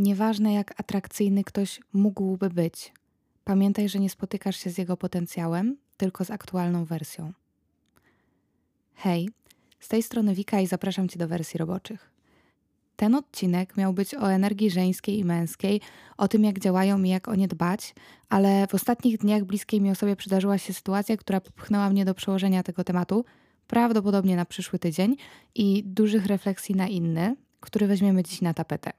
Nieważne jak atrakcyjny ktoś mógłby być, pamiętaj, że nie spotykasz się z jego potencjałem, tylko z aktualną wersją. Hej, z tej strony Wika i zapraszam Cię do wersji roboczych. Ten odcinek miał być o energii żeńskiej i męskiej, o tym jak działają i jak o nie dbać, ale w ostatnich dniach bliskiej mi osobie przydarzyła się sytuacja, która popchnęła mnie do przełożenia tego tematu, prawdopodobnie na przyszły tydzień i dużych refleksji na inny, który weźmiemy dziś na tapetę.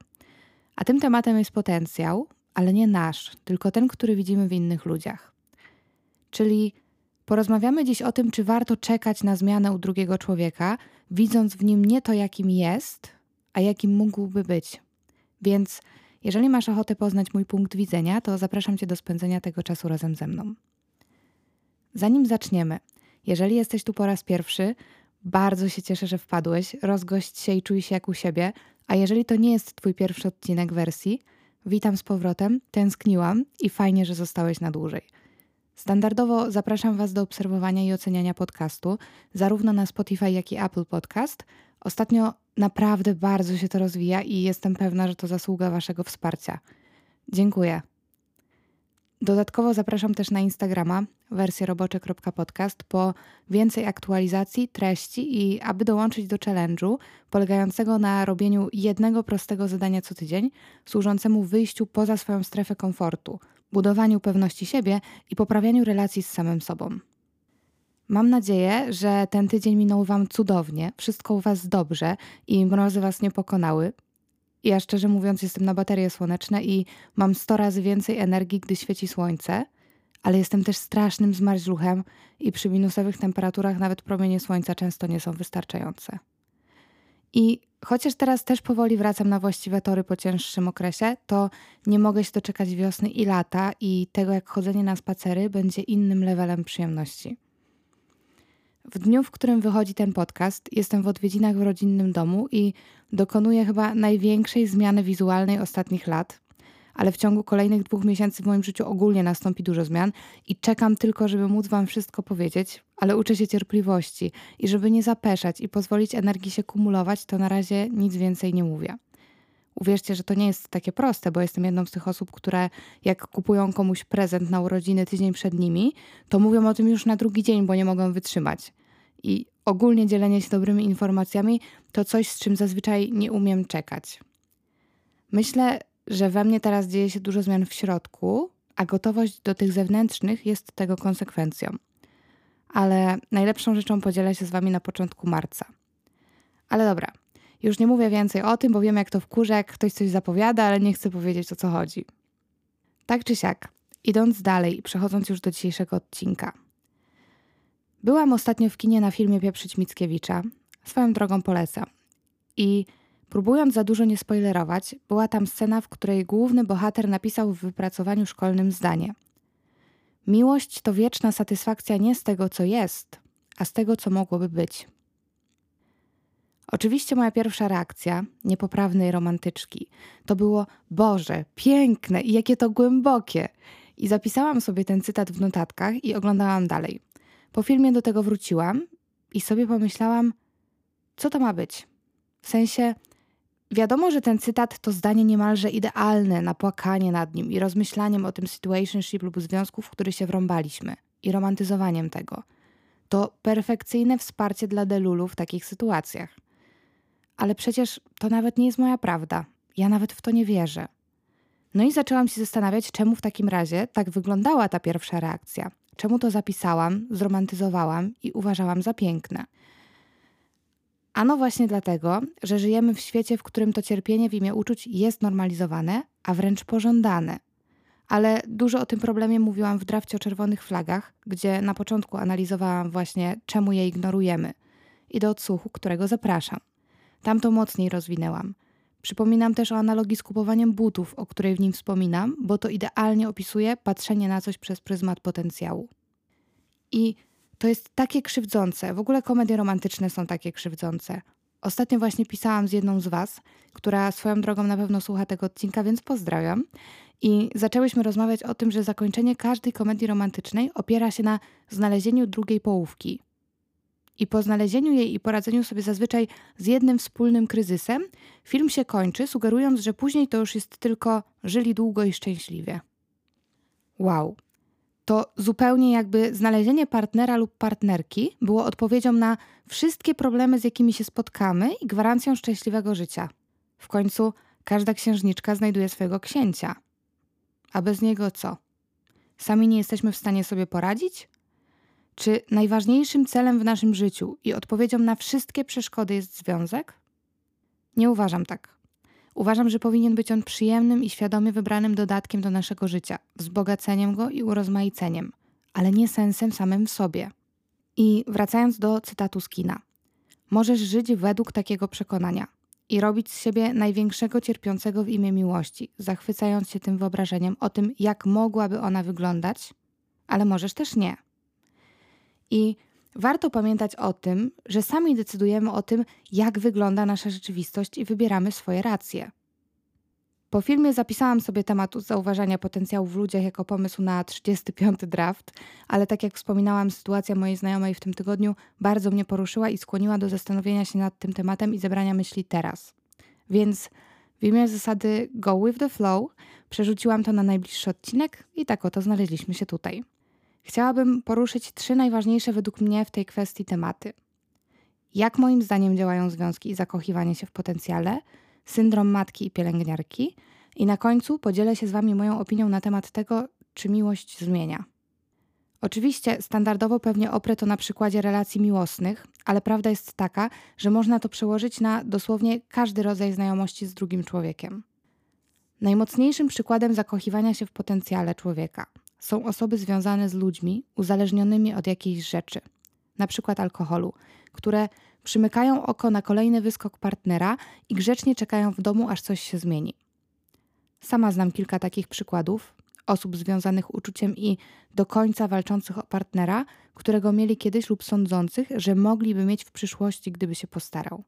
A tym tematem jest potencjał, ale nie nasz, tylko ten, który widzimy w innych ludziach. Czyli porozmawiamy dziś o tym, czy warto czekać na zmianę u drugiego człowieka, widząc w nim nie to, jakim jest, a jakim mógłby być. Więc jeżeli masz ochotę poznać mój punkt widzenia, to zapraszam Cię do spędzenia tego czasu razem ze mną. Zanim zaczniemy, jeżeli jesteś tu po raz pierwszy, bardzo się cieszę, że wpadłeś, rozgość się i czuj się jak u siebie, a jeżeli to nie jest Twój pierwszy odcinek wersji, witam z powrotem, tęskniłam i fajnie, że zostałeś na dłużej. Standardowo zapraszam Was do obserwowania i oceniania podcastu, zarówno na Spotify, jak i Apple Podcast. Ostatnio naprawdę bardzo się to rozwija i jestem pewna, że to zasługa Waszego wsparcia. Dziękuję. Dodatkowo zapraszam też na Instagrama wersję robocze.podcast po więcej aktualizacji, treści i aby dołączyć do challenge'u polegającego na robieniu jednego prostego zadania co tydzień, służącemu wyjściu poza swoją strefę komfortu, budowaniu pewności siebie i poprawianiu relacji z samym sobą. Mam nadzieję, że ten tydzień minął Wam cudownie, wszystko u Was dobrze i mrozy Was nie pokonały. Ja szczerze mówiąc jestem na baterie słoneczne i mam 100 razy więcej energii, gdy świeci słońce, ale jestem też strasznym zmarzluchem i przy minusowych temperaturach nawet promienie słońca często nie są wystarczające. I chociaż teraz też powoli wracam na właściwe tory po cięższym okresie, to nie mogę się doczekać wiosny i lata i tego, jak chodzenie na spacery będzie innym levelem przyjemności. W dniu, w którym wychodzi ten podcast, jestem w odwiedzinach w rodzinnym domu i dokonuję chyba największej zmiany wizualnej ostatnich lat. Ale w ciągu kolejnych dwóch miesięcy w moim życiu ogólnie nastąpi dużo zmian i czekam tylko, żeby móc Wam wszystko powiedzieć, ale uczę się cierpliwości i żeby nie zapeszać i pozwolić energii się kumulować, to na razie nic więcej nie mówię. Uwierzcie, że to nie jest takie proste, bo jestem jedną z tych osób, które jak kupują komuś prezent na urodziny tydzień przed nimi, to mówią o tym już na drugi dzień, bo nie mogą wytrzymać. I ogólnie dzielenie się dobrymi informacjami to coś, z czym zazwyczaj nie umiem czekać. Myślę, że we mnie teraz dzieje się dużo zmian w środku, a gotowość do tych zewnętrznych jest tego konsekwencją. Ale najlepszą rzeczą podzielę się z Wami na początku marca. Ale dobra, już nie mówię więcej o tym, bo wiem jak to wkurza, jak ktoś coś zapowiada, ale nie chcę powiedzieć o co chodzi. Tak czy siak, idąc dalej i przechodząc już do dzisiejszego odcinka. Byłam ostatnio w kinie na filmie Pieprzyć Mickiewicza. Swoją drogą polecam. I próbując za dużo nie spoilerować, była tam scena, w której główny bohater napisał w wypracowaniu szkolnym zdanie. Miłość to wieczna satysfakcja nie z tego, co jest, a z tego, co mogłoby być. Oczywiście moja pierwsza reakcja, niepoprawnej romantyczki, to było Boże, piękne i jakie to głębokie. I zapisałam sobie ten cytat w notatkach i oglądałam dalej. Po filmie do tego wróciłam i sobie pomyślałam, co to ma być. W sensie, wiadomo, że ten cytat to zdanie niemalże idealne na płakanie nad nim i rozmyślaniem o tym situationship lub związku, w który się wrąbaliśmy i romantyzowaniem tego. To perfekcyjne wsparcie dla Delulu w takich sytuacjach. Ale przecież to nawet nie jest moja prawda. Ja nawet w to nie wierzę. No i zaczęłam się zastanawiać, czemu w takim razie tak wyglądała ta pierwsza reakcja. Czemu to zapisałam, zromantyzowałam i uważałam za piękne? Ano właśnie dlatego, że żyjemy w świecie, w którym to cierpienie w imię uczuć jest normalizowane, a wręcz pożądane. Ale dużo o tym problemie mówiłam w drafcie o czerwonych flagach, gdzie na początku analizowałam właśnie, czemu je ignorujemy i do odsłuchu, którego zapraszam. Tam to mocniej rozwinęłam. Przypominam też o analogii z kupowaniem butów, o której w nim wspominam, bo to idealnie opisuje patrzenie na coś przez pryzmat potencjału. I to jest takie krzywdzące. W ogóle komedie romantyczne są takie krzywdzące. Ostatnio właśnie pisałam z jedną z Was, która swoją drogą na pewno słucha tego odcinka, więc pozdrawiam. I zaczęłyśmy rozmawiać o tym, że zakończenie każdej komedii romantycznej opiera się na znalezieniu drugiej połówki. I po znalezieniu jej i poradzeniu sobie zazwyczaj z jednym wspólnym kryzysem, film się kończy, sugerując, że później to już jest tylko żyli długo i szczęśliwie. Wow. To zupełnie jakby znalezienie partnera lub partnerki było odpowiedzią na wszystkie problemy, z jakimi się spotkamy i gwarancją szczęśliwego życia. W końcu każda księżniczka znajduje swojego księcia. A bez niego co? Sami nie jesteśmy w stanie sobie poradzić? Czy najważniejszym celem w naszym życiu i odpowiedzią na wszystkie przeszkody jest związek? Nie uważam tak. Uważam, że powinien być on przyjemnym i świadomie wybranym dodatkiem do naszego życia, wzbogaceniem go i urozmaiceniem, ale nie sensem samym w sobie. I wracając do cytatu z kina. Możesz żyć według takiego przekonania i robić z siebie największego cierpiącego w imię miłości, zachwycając się tym wyobrażeniem o tym, jak mogłaby ona wyglądać, ale możesz też nie. I warto pamiętać o tym, że sami decydujemy o tym, jak wygląda nasza rzeczywistość i wybieramy swoje racje. Po filmie zapisałam sobie temat zauważania potencjału w ludziach jako pomysł na 35 draft, ale tak jak wspominałam, sytuacja mojej znajomej w tym tygodniu bardzo mnie poruszyła i skłoniła do zastanowienia się nad tym tematem i zebrania myśli teraz. Więc w imię zasady go with the flow przerzuciłam to na najbliższy odcinek i tak oto znaleźliśmy się tutaj. Chciałabym poruszyć trzy najważniejsze według mnie w tej kwestii tematy. Jak moim zdaniem działają związki i zakochiwanie się w potencjale, syndrom matki i pielęgniarki, i na końcu podzielę się z Wami moją opinią na temat tego, czy miłość zmienia. Oczywiście standardowo pewnie oprę to na przykładzie relacji miłosnych, ale prawda jest taka, że można to przełożyć na dosłownie każdy rodzaj znajomości z drugim człowiekiem. Najmocniejszym przykładem zakochiwania się w potencjale człowieka są osoby związane z ludźmi uzależnionymi od jakiejś rzeczy, na przykład alkoholu, które przymykają oko na kolejny wyskok partnera i grzecznie czekają w domu, aż coś się zmieni. Sama znam kilka takich przykładów osób związanych uczuciem i do końca walczących o partnera, którego mieli kiedyś lub sądzących, że mogliby mieć w przyszłości, gdyby się postarał.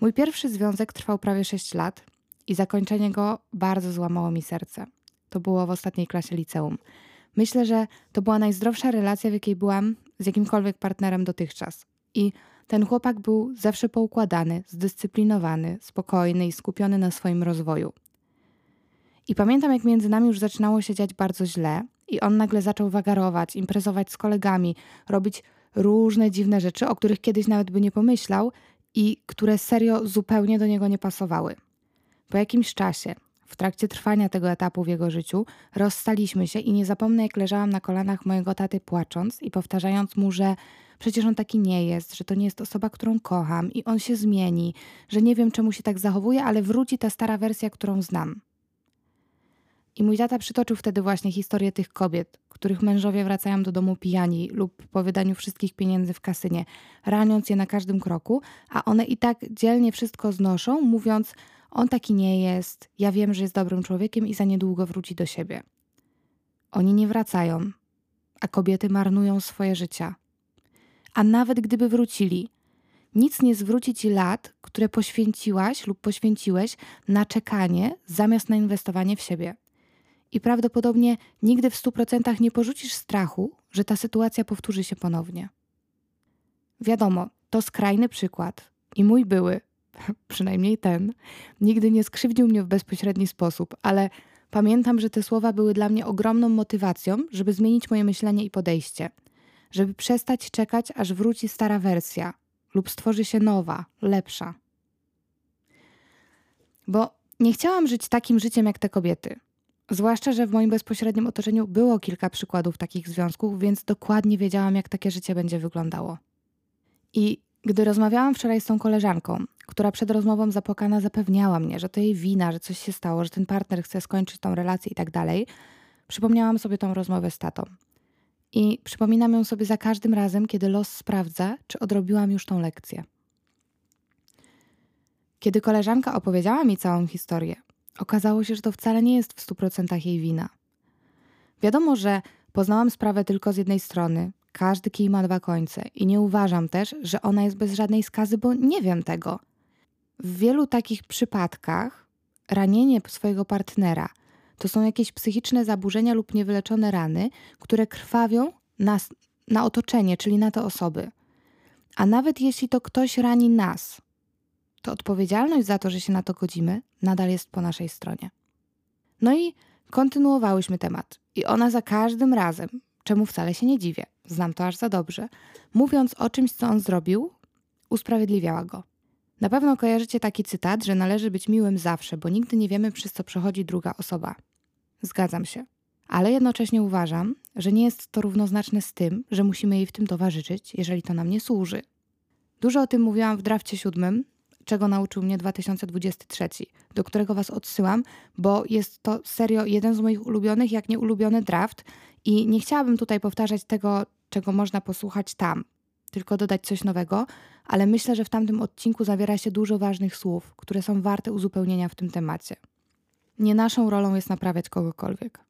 Mój pierwszy związek trwał prawie 6 lat i zakończenie go bardzo złamało mi serce. To było w ostatniej klasie liceum. Myślę, że to była najzdrowsza relacja, w jakiej byłam z jakimkolwiek partnerem dotychczas. I ten chłopak był zawsze poukładany, zdyscyplinowany, spokojny i skupiony na swoim rozwoju. I pamiętam, jak między nami już zaczynało się dziać bardzo źle, i on nagle zaczął wagarować, imprezować z kolegami, robić różne dziwne rzeczy, o których kiedyś nawet by nie pomyślał i które serio zupełnie do niego nie pasowały. Po jakimś czasie, w trakcie trwania tego etapu w jego życiu rozstaliśmy się i nie zapomnę, jak leżałam na kolanach mojego taty płacząc i powtarzając mu, że przecież on taki nie jest, że to nie jest osoba, którą kocham i on się zmieni, że nie wiem czemu się tak zachowuje, ale wróci ta stara wersja, którą znam. I mój tata przytoczył wtedy właśnie historię tych kobiet, których mężowie wracają do domu pijani lub po wydaniu wszystkich pieniędzy w kasynie, raniąc je na każdym kroku, a one i tak dzielnie wszystko znoszą, mówiąc: On taki nie jest, ja wiem, że jest dobrym człowiekiem i za niedługo wróci do siebie. Oni nie wracają, a kobiety marnują swoje życia. A nawet gdyby wrócili, nic nie zwróci ci lat, które poświęciłaś lub poświęciłeś na czekanie zamiast na inwestowanie w siebie i prawdopodobnie nigdy w 100% nie porzucisz strachu, że ta sytuacja powtórzy się ponownie. Wiadomo, to skrajny przykład i mój były, przynajmniej ten, nigdy nie skrzywdził mnie w bezpośredni sposób, ale pamiętam, że te słowa były dla mnie ogromną motywacją, żeby zmienić moje myślenie i podejście, żeby przestać czekać, aż wróci stara wersja lub stworzy się nowa, lepsza. Bo nie chciałam żyć takim życiem jak te kobiety. Zwłaszcza, że w moim bezpośrednim otoczeniu było kilka przykładów takich związków, więc dokładnie wiedziałam, jak takie życie będzie wyglądało. I gdy rozmawiałam wczoraj z tą koleżanką, która przed rozmową zapłakana zapewniała mnie, że to jej wina, że coś się stało, że ten partner chce skończyć tą relację i tak dalej, przypomniałam sobie tą rozmowę z tatą. I przypominam ją sobie za każdym razem, kiedy los sprawdza, czy odrobiłam już tą lekcję. Kiedy koleżanka opowiedziała mi całą historię, Okazało się, że to wcale nie jest w stu procentach jej wina. Wiadomo, że poznałam sprawę tylko z jednej strony. Każdy kij ma dwa końce i nie uważam też, że ona jest bez żadnej skazy, bo nie wiem tego. W wielu takich przypadkach ranienie swojego partnera to są jakieś psychiczne zaburzenia lub niewyleczone rany, które krwawią na, na otoczenie, czyli na te osoby. A nawet jeśli to ktoś rani nas, to odpowiedzialność za to, że się na to godzimy, nadal jest po naszej stronie. No i kontynuowałyśmy temat. I ona za każdym razem, czemu wcale się nie dziwię, znam to aż za dobrze, mówiąc o czymś, co on zrobił, usprawiedliwiała go. Na pewno kojarzycie taki cytat, że należy być miłym zawsze, bo nigdy nie wiemy, przez co przechodzi druga osoba. Zgadzam się. Ale jednocześnie uważam, że nie jest to równoznaczne z tym, że musimy jej w tym towarzyszyć, jeżeli to nam nie służy. Dużo o tym mówiłam w drafcie siódmym, czego nauczył mnie 2023, do którego Was odsyłam, bo jest to serio jeden z moich ulubionych, jak nie ulubiony draft i nie chciałabym tutaj powtarzać tego, czego można posłuchać tam, tylko dodać coś nowego, ale myślę, że w tamtym odcinku zawiera się dużo ważnych słów, które są warte uzupełnienia w tym temacie. Nie naszą rolą jest naprawiać kogokolwiek.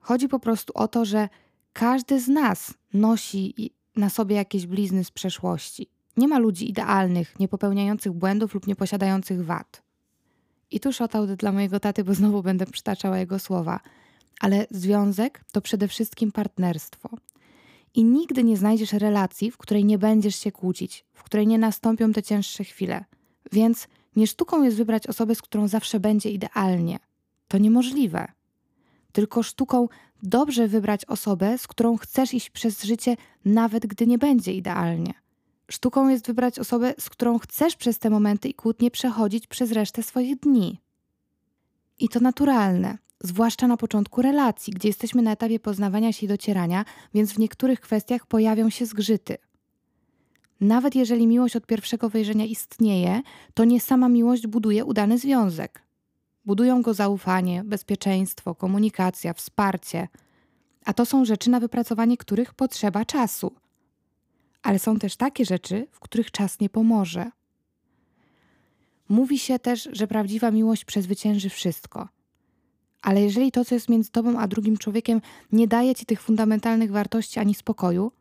Chodzi po prostu o to, że każdy z nas nosi na sobie jakieś blizny z przeszłości. Nie ma ludzi idealnych, nie popełniających błędów lub nie posiadających wad. I tu shoutout dla mojego taty, bo znowu będę przytaczała jego słowa. Ale związek to przede wszystkim partnerstwo. I nigdy nie znajdziesz relacji, w której nie będziesz się kłócić, w której nie nastąpią te cięższe chwile. Więc nie sztuką jest wybrać osobę, z którą zawsze będzie idealnie. To niemożliwe. Tylko sztuką dobrze wybrać osobę, z którą chcesz iść przez życie, nawet gdy nie będzie idealnie. Sztuką jest wybrać osobę, z którą chcesz przez te momenty i kłótnie przechodzić przez resztę swoich dni. I to naturalne, zwłaszcza na początku relacji, gdzie jesteśmy na etapie poznawania się i docierania, więc w niektórych kwestiach pojawią się zgrzyty. Nawet jeżeli miłość od pierwszego wejrzenia istnieje, to nie sama miłość buduje udany związek. Budują go zaufanie, bezpieczeństwo, komunikacja, wsparcie. A to są rzeczy, na wypracowanie których potrzeba czasu. Ale są też takie rzeczy, w których czas nie pomoże. Mówi się też, że prawdziwa miłość przezwycięży wszystko. Ale jeżeli to, co jest między tobą a drugim człowiekiem, nie daje ci tych fundamentalnych wartości ani spokoju,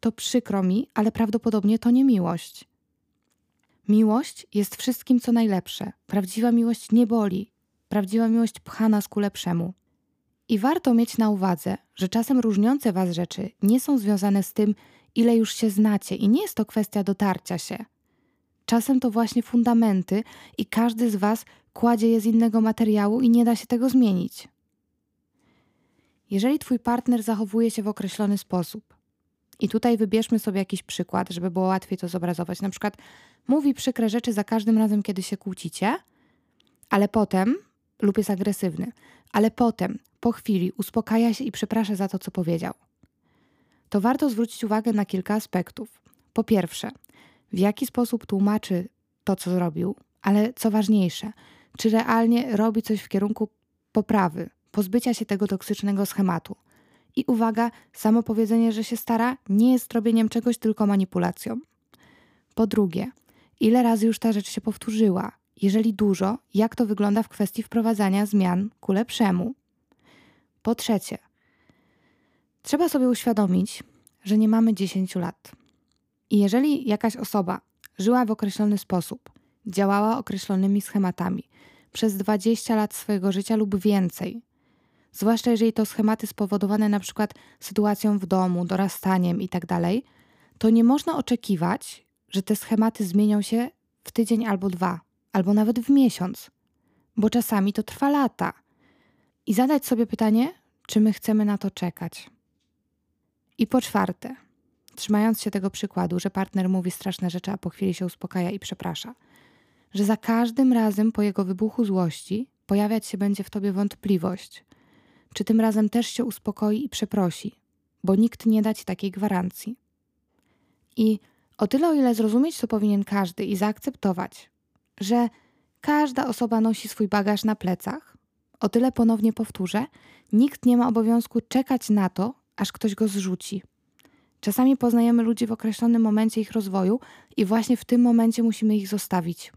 to przykro mi, ale prawdopodobnie to nie miłość. Miłość jest wszystkim, co najlepsze. Prawdziwa miłość nie boli, Prawdziwa miłość pcha nas ku lepszemu. I warto mieć na uwadze, że czasem różniące Was rzeczy nie są związane z tym, ile już się znacie, i nie jest to kwestia dotarcia się. Czasem to właśnie fundamenty, i każdy z Was kładzie je z innego materiału i nie da się tego zmienić. Jeżeli Twój partner zachowuje się w określony sposób, i tutaj wybierzmy sobie jakiś przykład, żeby było łatwiej to zobrazować. Na przykład mówi przykre rzeczy za każdym razem, kiedy się kłócicie, ale potem lub jest agresywny, ale potem, po chwili, uspokaja się i przeprasza za to, co powiedział. To warto zwrócić uwagę na kilka aspektów. Po pierwsze, w jaki sposób tłumaczy to, co zrobił, ale co ważniejsze, czy realnie robi coś w kierunku poprawy, pozbycia się tego toksycznego schematu. I uwaga, samo powiedzenie, że się stara, nie jest robieniem czegoś, tylko manipulacją. Po drugie, ile razy już ta rzecz się powtórzyła, jeżeli dużo, jak to wygląda w kwestii wprowadzania zmian ku lepszemu. Po trzecie, trzeba sobie uświadomić, że nie mamy 10 lat. I jeżeli jakaś osoba żyła w określony sposób, działała określonymi schematami przez 20 lat swojego życia lub więcej, zwłaszcza jeżeli to schematy spowodowane na przykład sytuacją w domu, dorastaniem itd., tak to nie można oczekiwać, że te schematy zmienią się w tydzień albo dwa, albo nawet w miesiąc, bo czasami to trwa lata. I zadać sobie pytanie, czy my chcemy na to czekać. I po czwarte, trzymając się tego przykładu, że partner mówi straszne rzeczy, a po chwili się uspokaja i przeprasza, że za każdym razem po jego wybuchu złości pojawiać się będzie w tobie wątpliwość, czy tym razem też się uspokoi i przeprosi, bo nikt nie da ci takiej gwarancji. I o tyle, o ile zrozumieć to powinien każdy i zaakceptować, że każda osoba nosi swój bagaż na plecach. O tyle ponownie powtórzę, nikt nie ma obowiązku czekać na to, aż ktoś go zrzuci. Czasami poznajemy ludzi w określonym momencie ich rozwoju i właśnie w tym momencie musimy ich zostawić.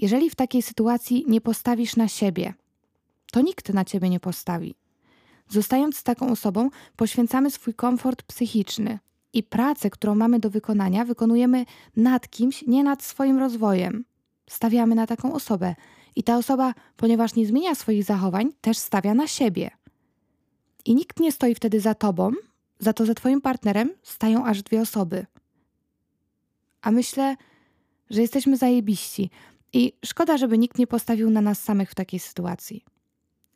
Jeżeli w takiej sytuacji nie postawisz na siebie, to nikt na ciebie nie postawi. Zostając z taką osobą, poświęcamy swój komfort psychiczny, i pracę, którą mamy do wykonania, wykonujemy nad kimś, nie nad swoim rozwojem. Stawiamy na taką osobę. I ta osoba, ponieważ nie zmienia swoich zachowań, też stawia na siebie. I nikt nie stoi wtedy za tobą, za to za twoim partnerem stają aż dwie osoby. A myślę, że jesteśmy zajebiści i szkoda, żeby nikt nie postawił na nas samych w takiej sytuacji.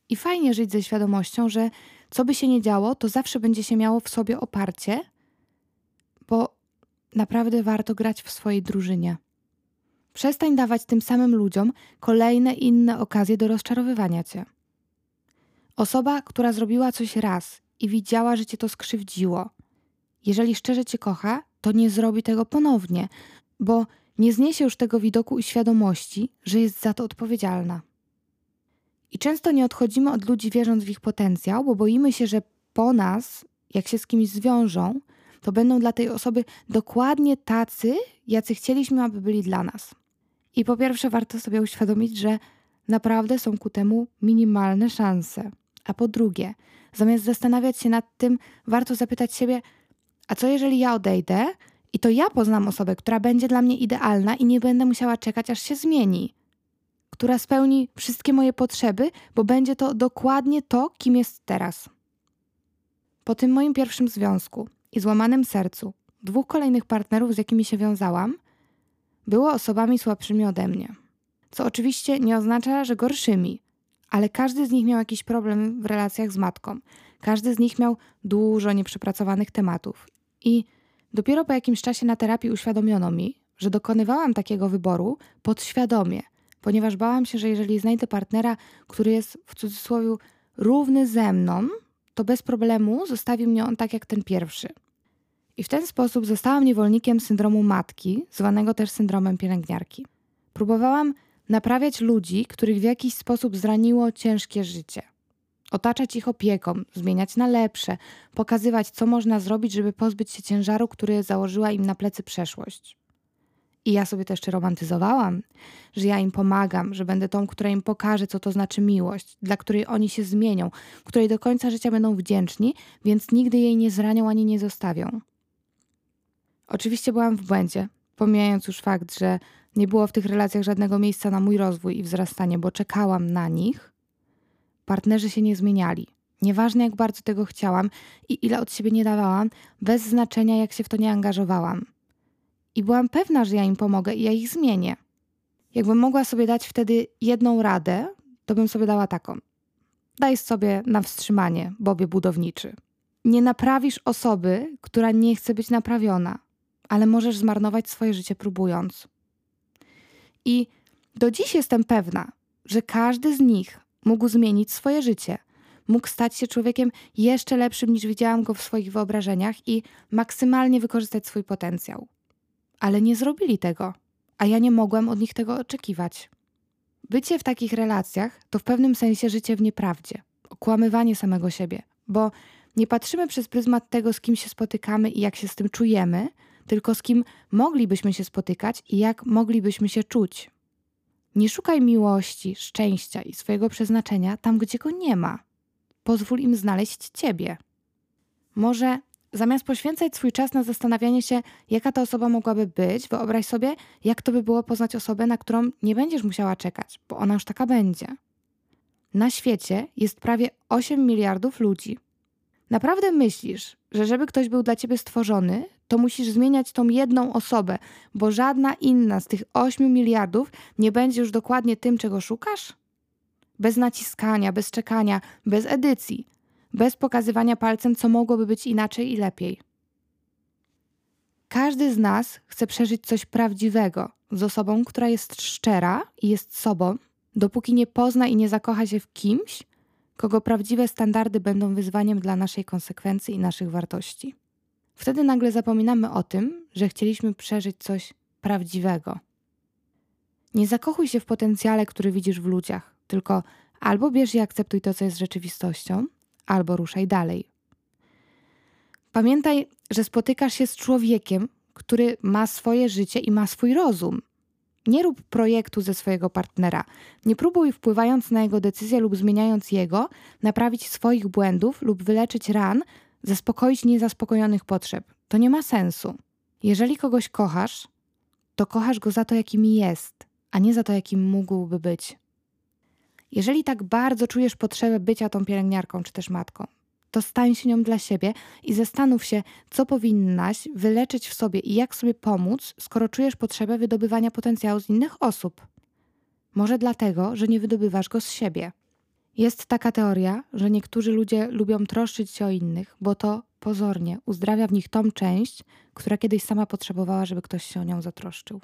I fajnie żyć ze świadomością, że co by się nie działo, to zawsze będzie się miało w sobie oparcie, bo naprawdę warto grać w swojej drużynie. Przestań dawać tym samym ludziom kolejne inne okazje do rozczarowywania cię. Osoba, która zrobiła coś raz i widziała, że cię to skrzywdziło, jeżeli szczerze cię kocha, to nie zrobi tego ponownie, bo nie zniesie już tego widoku i świadomości, że jest za to odpowiedzialna. I często nie odchodzimy od ludzi wierząc w ich potencjał, bo boimy się, że po nas, jak się z kimś zwiążą, to będą dla tej osoby dokładnie tacy, jacy chcieliśmy, aby byli dla nas. I po pierwsze, warto sobie uświadomić, że naprawdę są ku temu minimalne szanse. A po drugie, zamiast zastanawiać się nad tym, warto zapytać siebie, a co jeżeli ja odejdę i to ja poznam osobę, która będzie dla mnie idealna i nie będę musiała czekać, aż się zmieni? Która spełni wszystkie moje potrzeby, bo będzie to dokładnie to, kim jest teraz. Po tym moim pierwszym związku i złamanym sercu, dwóch kolejnych partnerów, z jakimi się wiązałam, było osobami słabszymi ode mnie. Co oczywiście nie oznacza, że gorszymi, ale każdy z nich miał jakiś problem w relacjach z matką. Każdy z nich miał dużo nieprzepracowanych tematów. I dopiero po jakimś czasie na terapii uświadomiono mi, że dokonywałam takiego wyboru podświadomie, ponieważ bałam się, że jeżeli znajdę partnera, który jest w cudzysłowie równy ze mną, to bez problemu zostawi mnie on tak jak ten pierwszy. I w ten sposób zostałam niewolnikiem syndromu matki, zwanego też syndromem pielęgniarki. Próbowałam naprawiać ludzi, których w jakiś sposób zraniło ciężkie życie. Otaczać ich opieką, zmieniać na lepsze, pokazywać, co można zrobić, żeby pozbyć się ciężaru, który założyła im na plecy przeszłość. I ja sobie też romantyzowałam, że ja im pomagam, że będę tą, która im pokaże, co to znaczy miłość, dla której oni się zmienią, której do końca życia będą wdzięczni, więc nigdy jej nie zranią ani nie zostawią. Oczywiście byłam w błędzie, pomijając już fakt, że nie było w tych relacjach żadnego miejsca na mój rozwój i wzrastanie, bo czekałam na nich. Partnerzy się nie zmieniali. Nieważne jak bardzo tego chciałam i ile od siebie nie dawałam, bez znaczenia jak się w to nie angażowałam. I byłam pewna, że ja im pomogę i ja ich zmienię. Jakbym mogła sobie dać wtedy jedną radę, to bym sobie dała taką. Daj sobie na wstrzymanie, Bobie budowniczy. Nie naprawisz osoby, która nie chce być naprawiona ale możesz zmarnować swoje życie próbując. I do dziś jestem pewna, że każdy z nich mógł zmienić swoje życie. Mógł stać się człowiekiem jeszcze lepszym niż widziałam go w swoich wyobrażeniach i maksymalnie wykorzystać swój potencjał. Ale nie zrobili tego, a ja nie mogłam od nich tego oczekiwać. Bycie w takich relacjach to w pewnym sensie życie w nieprawdzie, okłamywanie samego siebie, bo nie patrzymy przez pryzmat tego, z kim się spotykamy i jak się z tym czujemy, tylko z kim moglibyśmy się spotykać i jak moglibyśmy się czuć. Nie szukaj miłości, szczęścia i swojego przeznaczenia tam, gdzie go nie ma. Pozwól im znaleźć ciebie. Może zamiast poświęcać swój czas na zastanawianie się, jaka ta osoba mogłaby być, wyobraź sobie, jak to by było poznać osobę, na którą nie będziesz musiała czekać, bo ona już taka będzie. Na świecie jest prawie 8 miliardów ludzi. Naprawdę myślisz, że żeby ktoś był dla ciebie stworzony, to musisz zmieniać tą jedną osobę, bo żadna inna z tych 8 miliardów nie będzie już dokładnie tym, czego szukasz? Bez naciskania, bez czekania, bez edycji, bez pokazywania palcem, co mogłoby być inaczej i lepiej. Każdy z nas chce przeżyć coś prawdziwego z osobą, która jest szczera i jest sobą, dopóki nie pozna i nie zakocha się w kimś, kogo prawdziwe standardy będą wyzwaniem dla naszej konsekwencji i naszych wartości. Wtedy nagle zapominamy o tym, że chcieliśmy przeżyć coś prawdziwego. Nie zakochuj się w potencjale, który widzisz w ludziach, tylko albo bierz i akceptuj to, co jest rzeczywistością, albo ruszaj dalej. Pamiętaj, że spotykasz się z człowiekiem, który ma swoje życie i ma swój rozum. Nie rób projektu ze swojego partnera. Nie próbuj, wpływając na jego decyzję lub zmieniając jego, naprawić swoich błędów lub wyleczyć ran, zaspokoić niezaspokojonych potrzeb. To nie ma sensu. Jeżeli kogoś kochasz, to kochasz go za to, jakim jest, a nie za to, jakim mógłby być. Jeżeli tak bardzo czujesz potrzebę bycia tą pielęgniarką czy też matką, to stań się nią dla siebie i zastanów się, co powinnaś wyleczyć w sobie i jak sobie pomóc, skoro czujesz potrzebę wydobywania potencjału z innych osób. Może dlatego, że nie wydobywasz go z siebie. Jest taka teoria, że niektórzy ludzie lubią troszczyć się o innych, bo to pozornie uzdrawia w nich tą część, która kiedyś sama potrzebowała, żeby ktoś się o nią zatroszczył.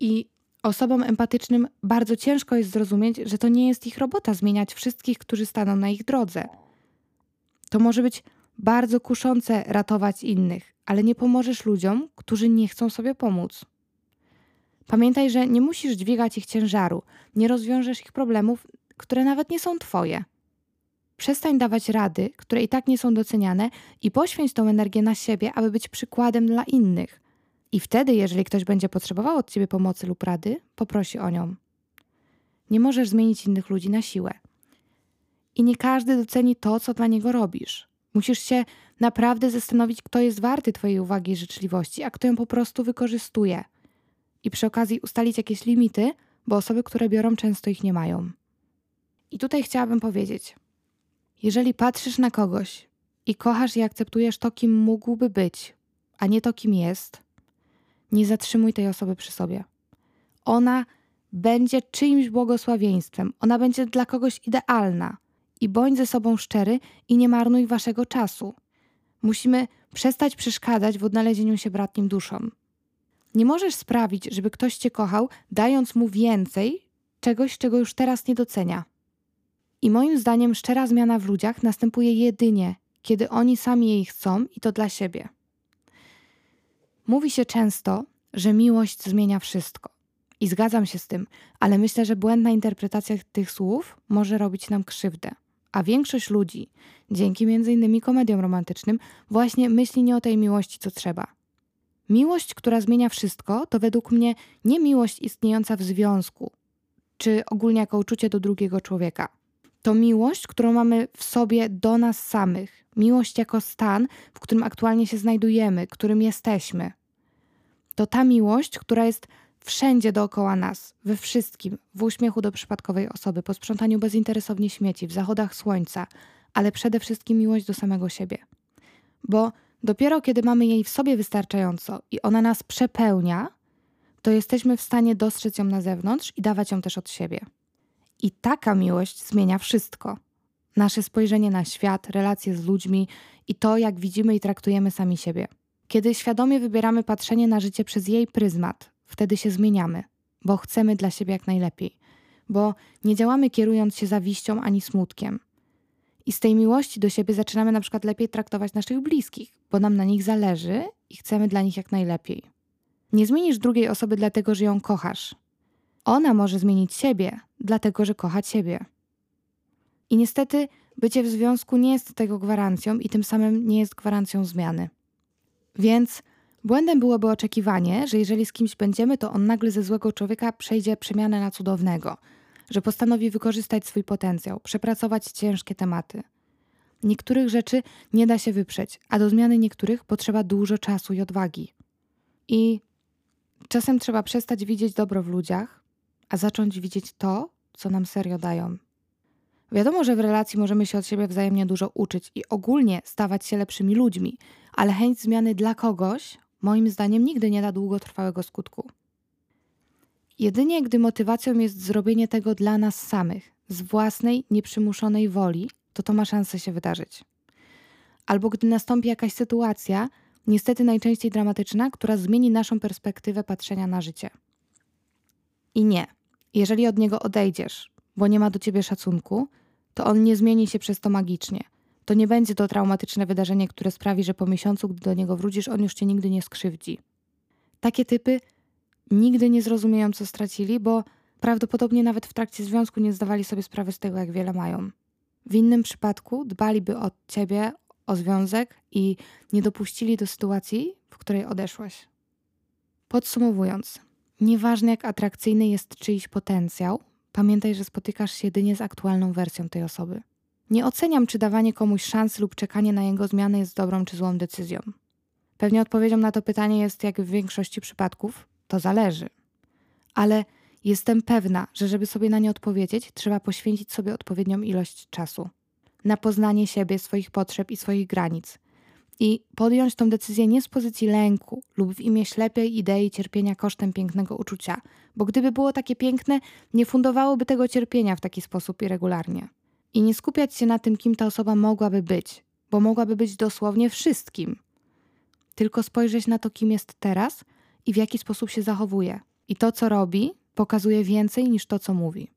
I osobom empatycznym bardzo ciężko jest zrozumieć, że to nie jest ich robota zmieniać wszystkich, którzy staną na ich drodze. To może być bardzo kuszące ratować innych, ale nie pomożesz ludziom, którzy nie chcą sobie pomóc. Pamiętaj, że nie musisz dźwigać ich ciężaru, nie rozwiążesz ich problemów, które nawet nie są twoje. Przestań dawać rady, które i tak nie są doceniane, i poświęć tą energię na siebie, aby być przykładem dla innych. I wtedy, jeżeli ktoś będzie potrzebował od ciebie pomocy lub rady, poprosi o nią. Nie możesz zmienić innych ludzi na siłę. I nie każdy doceni to, co dla niego robisz. Musisz się naprawdę zastanowić, kto jest warty Twojej uwagi i życzliwości, a kto ją po prostu wykorzystuje. I przy okazji ustalić jakieś limity, bo osoby, które biorą, często ich nie mają. I tutaj chciałabym powiedzieć: jeżeli patrzysz na kogoś i kochasz i akceptujesz to, kim mógłby być, a nie to, kim jest, nie zatrzymuj tej osoby przy sobie. Ona będzie czyimś błogosławieństwem, ona będzie dla kogoś idealna. I bądź ze sobą szczery i nie marnuj waszego czasu. Musimy przestać przeszkadzać w odnalezieniu się bratnim duszom. Nie możesz sprawić, żeby ktoś cię kochał, dając mu więcej czegoś, czego już teraz nie docenia. I moim zdaniem szczera zmiana w ludziach następuje jedynie, kiedy oni sami jej chcą i to dla siebie. Mówi się często, że miłość zmienia wszystko. I zgadzam się z tym, ale myślę, że błędna interpretacja tych słów może robić nam krzywdę. A większość ludzi, dzięki m.in. komediom romantycznym, właśnie myśli nie o tej miłości, co trzeba. Miłość, która zmienia wszystko, to według mnie nie miłość istniejąca w związku, czy ogólnie jako uczucie do drugiego człowieka. To miłość, którą mamy w sobie do nas samych. Miłość jako stan, w którym aktualnie się znajdujemy, którym jesteśmy. To ta miłość, która jest wszędzie dookoła nas, we wszystkim, w uśmiechu do przypadkowej osoby, po sprzątaniu bezinteresownie śmieci, w zachodach słońca, ale przede wszystkim miłość do samego siebie. Bo dopiero kiedy mamy jej w sobie wystarczająco i ona nas przepełnia, to jesteśmy w stanie dostrzec ją na zewnątrz i dawać ją też od siebie. I taka miłość zmienia wszystko. Nasze spojrzenie na świat, relacje z ludźmi i to, jak widzimy i traktujemy sami siebie. Kiedy świadomie wybieramy patrzenie na życie przez jej pryzmat, wtedy się zmieniamy, bo chcemy dla siebie jak najlepiej, bo nie działamy kierując się zawiścią ani smutkiem. I z tej miłości do siebie zaczynamy na przykład lepiej traktować naszych bliskich, bo nam na nich zależy i chcemy dla nich jak najlepiej. Nie zmienisz drugiej osoby dlatego, że ją kochasz. Ona może zmienić siebie, dlatego że kocha ciebie. I niestety bycie w związku nie jest tego gwarancją i tym samym nie jest gwarancją zmiany. Więc błędem byłoby oczekiwanie, że jeżeli z kimś będziemy, to on nagle ze złego człowieka przejdzie przemianę na cudownego, że postanowi wykorzystać swój potencjał, przepracować ciężkie tematy. Niektórych rzeczy nie da się wyprzeć, a do zmiany niektórych potrzeba dużo czasu i odwagi. I czasem trzeba przestać widzieć dobro w ludziach, a zacząć widzieć to, co nam serio dają. Wiadomo, że w relacji możemy się od siebie wzajemnie dużo uczyć i ogólnie stawać się lepszymi ludźmi, ale chęć zmiany dla kogoś, moim zdaniem, nigdy nie da długotrwałego skutku. Jedynie gdy motywacją jest zrobienie tego dla nas samych, z własnej, nieprzymuszonej woli, to to ma szansę się wydarzyć. Albo gdy nastąpi jakaś sytuacja, niestety najczęściej dramatyczna, która zmieni naszą perspektywę patrzenia na życie. I nie, jeżeli od niego odejdziesz, bo nie ma do ciebie szacunku, to on nie zmieni się przez to magicznie. To nie będzie to traumatyczne wydarzenie, które sprawi, że po miesiącu, gdy do niego wrócisz, on już cię nigdy nie skrzywdzi. Takie typy nigdy nie zrozumieją, co stracili, bo prawdopodobnie nawet w trakcie związku nie zdawali sobie sprawy z tego, jak wiele mają. W innym przypadku dbaliby o ciebie, o związek i nie dopuścili do sytuacji, w której odeszłaś. Podsumowując, nieważne jak atrakcyjny jest czyjś potencjał, pamiętaj, że spotykasz się jedynie z aktualną wersją tej osoby. Nie oceniam, czy dawanie komuś szansy lub czekanie na jego zmianę jest dobrą czy złą decyzją. Pewnie odpowiedzią na to pytanie jest, jak w większości przypadków, to zależy. Ale jestem pewna, że żeby sobie na nie odpowiedzieć, trzeba poświęcić sobie odpowiednią ilość czasu. na poznanie siebie, swoich potrzeb i swoich granic. I podjąć tą decyzję nie z pozycji lęku lub w imię ślepej idei cierpienia kosztem pięknego uczucia, bo gdyby było takie piękne, nie fundowałoby tego cierpienia w taki sposób i regularnie. I nie skupiać się na tym, kim ta osoba mogłaby być, bo mogłaby być dosłownie wszystkim. Tylko spojrzeć na to, kim jest teraz i w jaki sposób się zachowuje. I to, co robi, pokazuje więcej niż to, co mówi.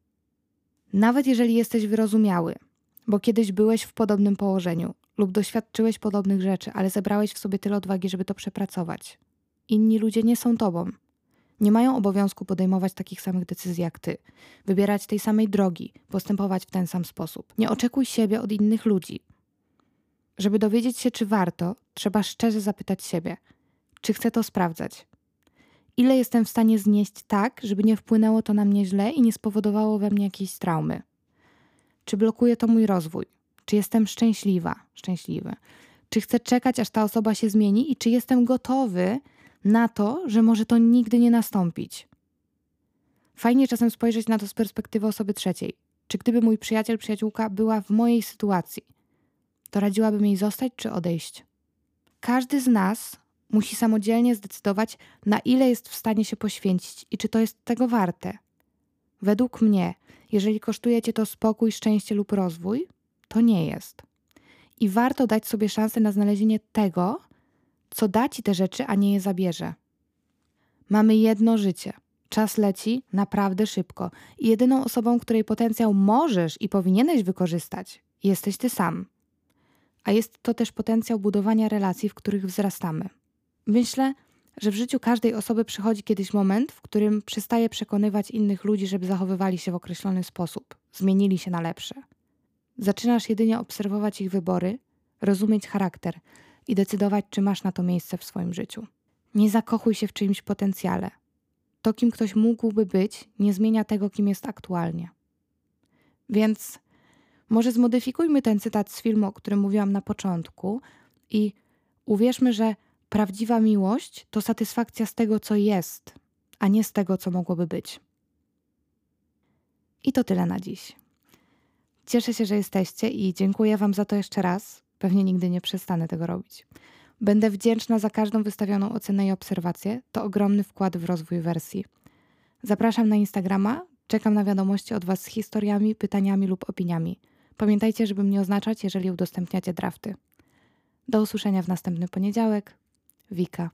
Nawet jeżeli jesteś wyrozumiały, bo kiedyś byłeś w podobnym położeniu lub doświadczyłeś podobnych rzeczy, ale zebrałeś w sobie tyle odwagi, żeby to przepracować. Inni ludzie nie są tobą. Nie mają obowiązku podejmować takich samych decyzji jak ty, wybierać tej samej drogi, postępować w ten sam sposób. Nie oczekuj siebie od innych ludzi. Żeby dowiedzieć się, czy warto, trzeba szczerze zapytać siebie, czy chcę to sprawdzać. Ile jestem w stanie znieść tak, żeby nie wpłynęło to na mnie źle i nie spowodowało we mnie jakiejś traumy? Czy blokuje to mój rozwój? Czy jestem szczęśliwa, szczęśliwy? Czy chcę czekać, aż ta osoba się zmieni i czy jestem gotowy na to, że może to nigdy nie nastąpić? Fajnie czasem spojrzeć na to z perspektywy osoby trzeciej. Czy gdyby mój przyjaciel, przyjaciółka była w mojej sytuacji, to radziłabym jej zostać czy odejść? Każdy z nas musi samodzielnie zdecydować, na ile jest w stanie się poświęcić i czy to jest tego warte. Według mnie, jeżeli kosztuje cię to spokój, szczęście lub rozwój, to nie jest. I warto dać sobie szansę na znalezienie tego, co da ci te rzeczy, a nie je zabierze. Mamy jedno życie. Czas leci naprawdę szybko i jedyną osobą, której potencjał możesz i powinieneś wykorzystać, jesteś ty sam. A jest to też potencjał budowania relacji, w których wzrastamy. Myślę, że w życiu każdej osoby przychodzi kiedyś moment, w którym przestaje przekonywać innych ludzi, żeby zachowywali się w określony sposób, zmienili się na lepsze. Zaczynasz jedynie obserwować ich wybory, rozumieć charakter i decydować, czy masz na to miejsce w swoim życiu. Nie zakochuj się w czyimś potencjale. To, kim ktoś mógłby być, nie zmienia tego, kim jest aktualnie. Więc może zmodyfikujmy ten cytat z filmu, o którym mówiłam na początku i uwierzmy, że prawdziwa miłość to satysfakcja z tego, co jest, a nie z tego, co mogłoby być. I to tyle na dziś. Cieszę się, że jesteście i dziękuję Wam za to jeszcze raz. Pewnie nigdy nie przestanę tego robić. Będę wdzięczna za każdą wystawioną ocenę i obserwację. To ogromny wkład w rozwój wersji. Zapraszam na Instagrama. Czekam na wiadomości od Was z historiami, pytaniami lub opiniami. Pamiętajcie, żeby mnie oznaczać, jeżeli udostępniacie drafty. Do usłyszenia w następny poniedziałek. Wika.